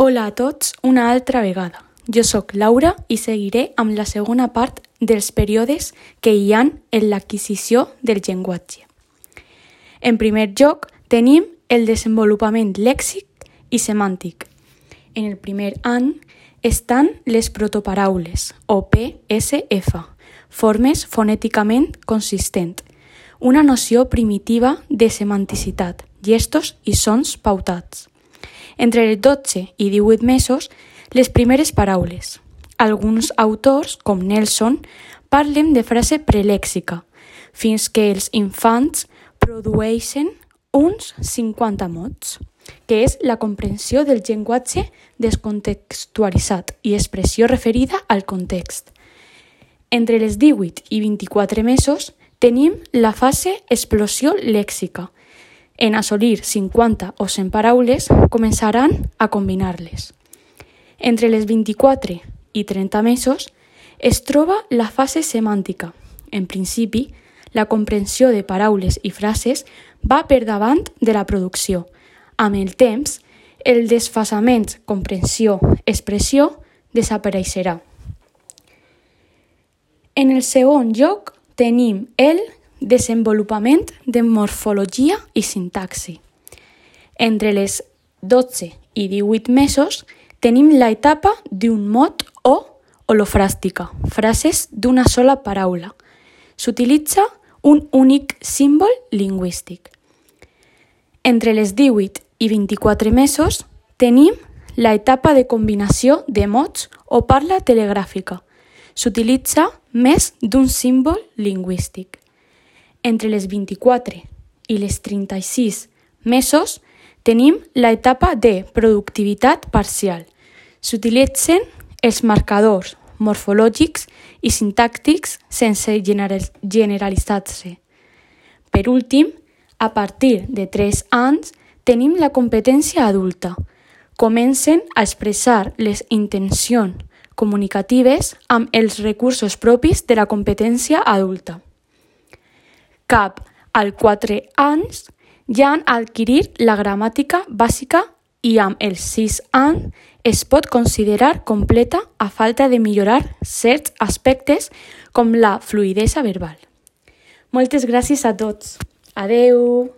Hola a tots una altra vegada. Jo sóc Laura i seguiré amb la segona part dels períodes que hi han en l'adquisició del llenguatge. En primer lloc, tenim el desenvolupament lèxic i semàntic. En el primer any estan les protoparaules, o PSF, formes fonèticament consistent, una noció primitiva de semanticitat, gestos i sons pautats. Entre els 12 i 18 mesos, les primeres paraules. Alguns autors, com Nelson, parlen de frase prelèxica, fins que els infants produeixen uns 50 mots, que és la comprensió del llenguatge descontextualitzat i expressió referida al context. Entre les 18 i 24 mesos tenim la fase explosió lèxica, en assolir 50 o 100 paraules, començaran a combinar-les. Entre les 24 i 30 mesos es troba la fase semàntica. En principi, la comprensió de paraules i frases va per davant de la producció. Amb el temps, el desfasament comprensió-expressió desapareixerà. En el segon lloc tenim el Desenvolupament de morfologia i sintaxi. Entre les 12 i 18 mesos tenim la etapa d'un mot o holofràstica, frases d'una sola paraula. S'utilitza un únic símbol lingüístic. Entre les 18 i 24 mesos tenim la etapa de combinació de mots o parla telegràfica. S'utilitza més d'un símbol lingüístic. Entre les 24 i les 36 mesos tenim la etapa de productivitat parcial. S'utilitzen els marcadors morfològics i sintàctics sense generalitzar-se. Per últim, a partir de 3 anys tenim la competència adulta. Comencen a expressar les intencions comunicatives amb els recursos propis de la competència adulta cap als 4 anys ja han adquirit la gramàtica bàsica i amb els 6 anys es pot considerar completa a falta de millorar certs aspectes com la fluidesa verbal. Moltes gràcies a tots. Adeu!